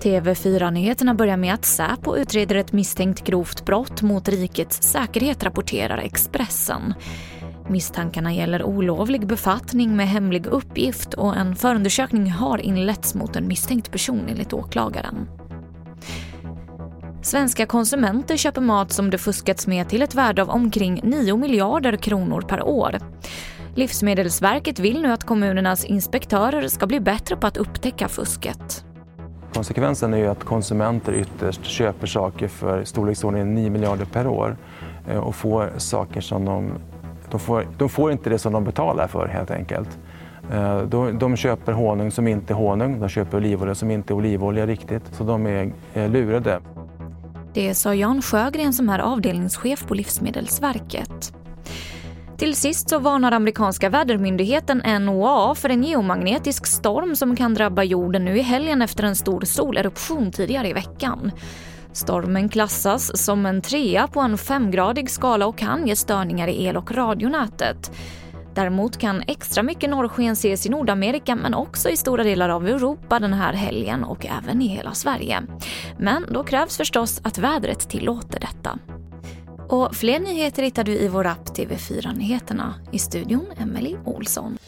TV4-nyheterna börjar med att Säpo utreder ett misstänkt grovt brott mot rikets säkerhet, rapporterar Expressen. Misstankarna gäller olovlig befattning med hemlig uppgift och en förundersökning har inletts mot en misstänkt person enligt åklagaren. Svenska konsumenter köper mat som det fuskats med till ett värde av omkring 9 miljarder kronor per år. Livsmedelsverket vill nu att kommunernas inspektörer ska bli bättre på att upptäcka fusket. Konsekvensen är ju att konsumenter ytterst köper saker för storleksordningen 9 miljarder per år eh, och får saker som de, de, får, de får inte det som de betalar för helt enkelt. Eh, de, de köper honung som inte är honung, de köper olivolja som inte är olivolja riktigt, så de är lurade. Det sa Jan Sjögren som är avdelningschef på Livsmedelsverket. Till sist så varnar amerikanska vädermyndigheten NOAA för en geomagnetisk storm som kan drabba jorden nu i helgen efter en stor soleruption tidigare i veckan. Stormen klassas som en trea på en femgradig skala och kan ge störningar i el och radionätet. Däremot kan extra mycket norrsken ses i Nordamerika men också i stora delar av Europa den här helgen och även i hela Sverige. Men då krävs förstås att vädret tillåter detta. Och fler nyheter hittar du i vår app TV4 Nyheterna. I studion Emily Olsson.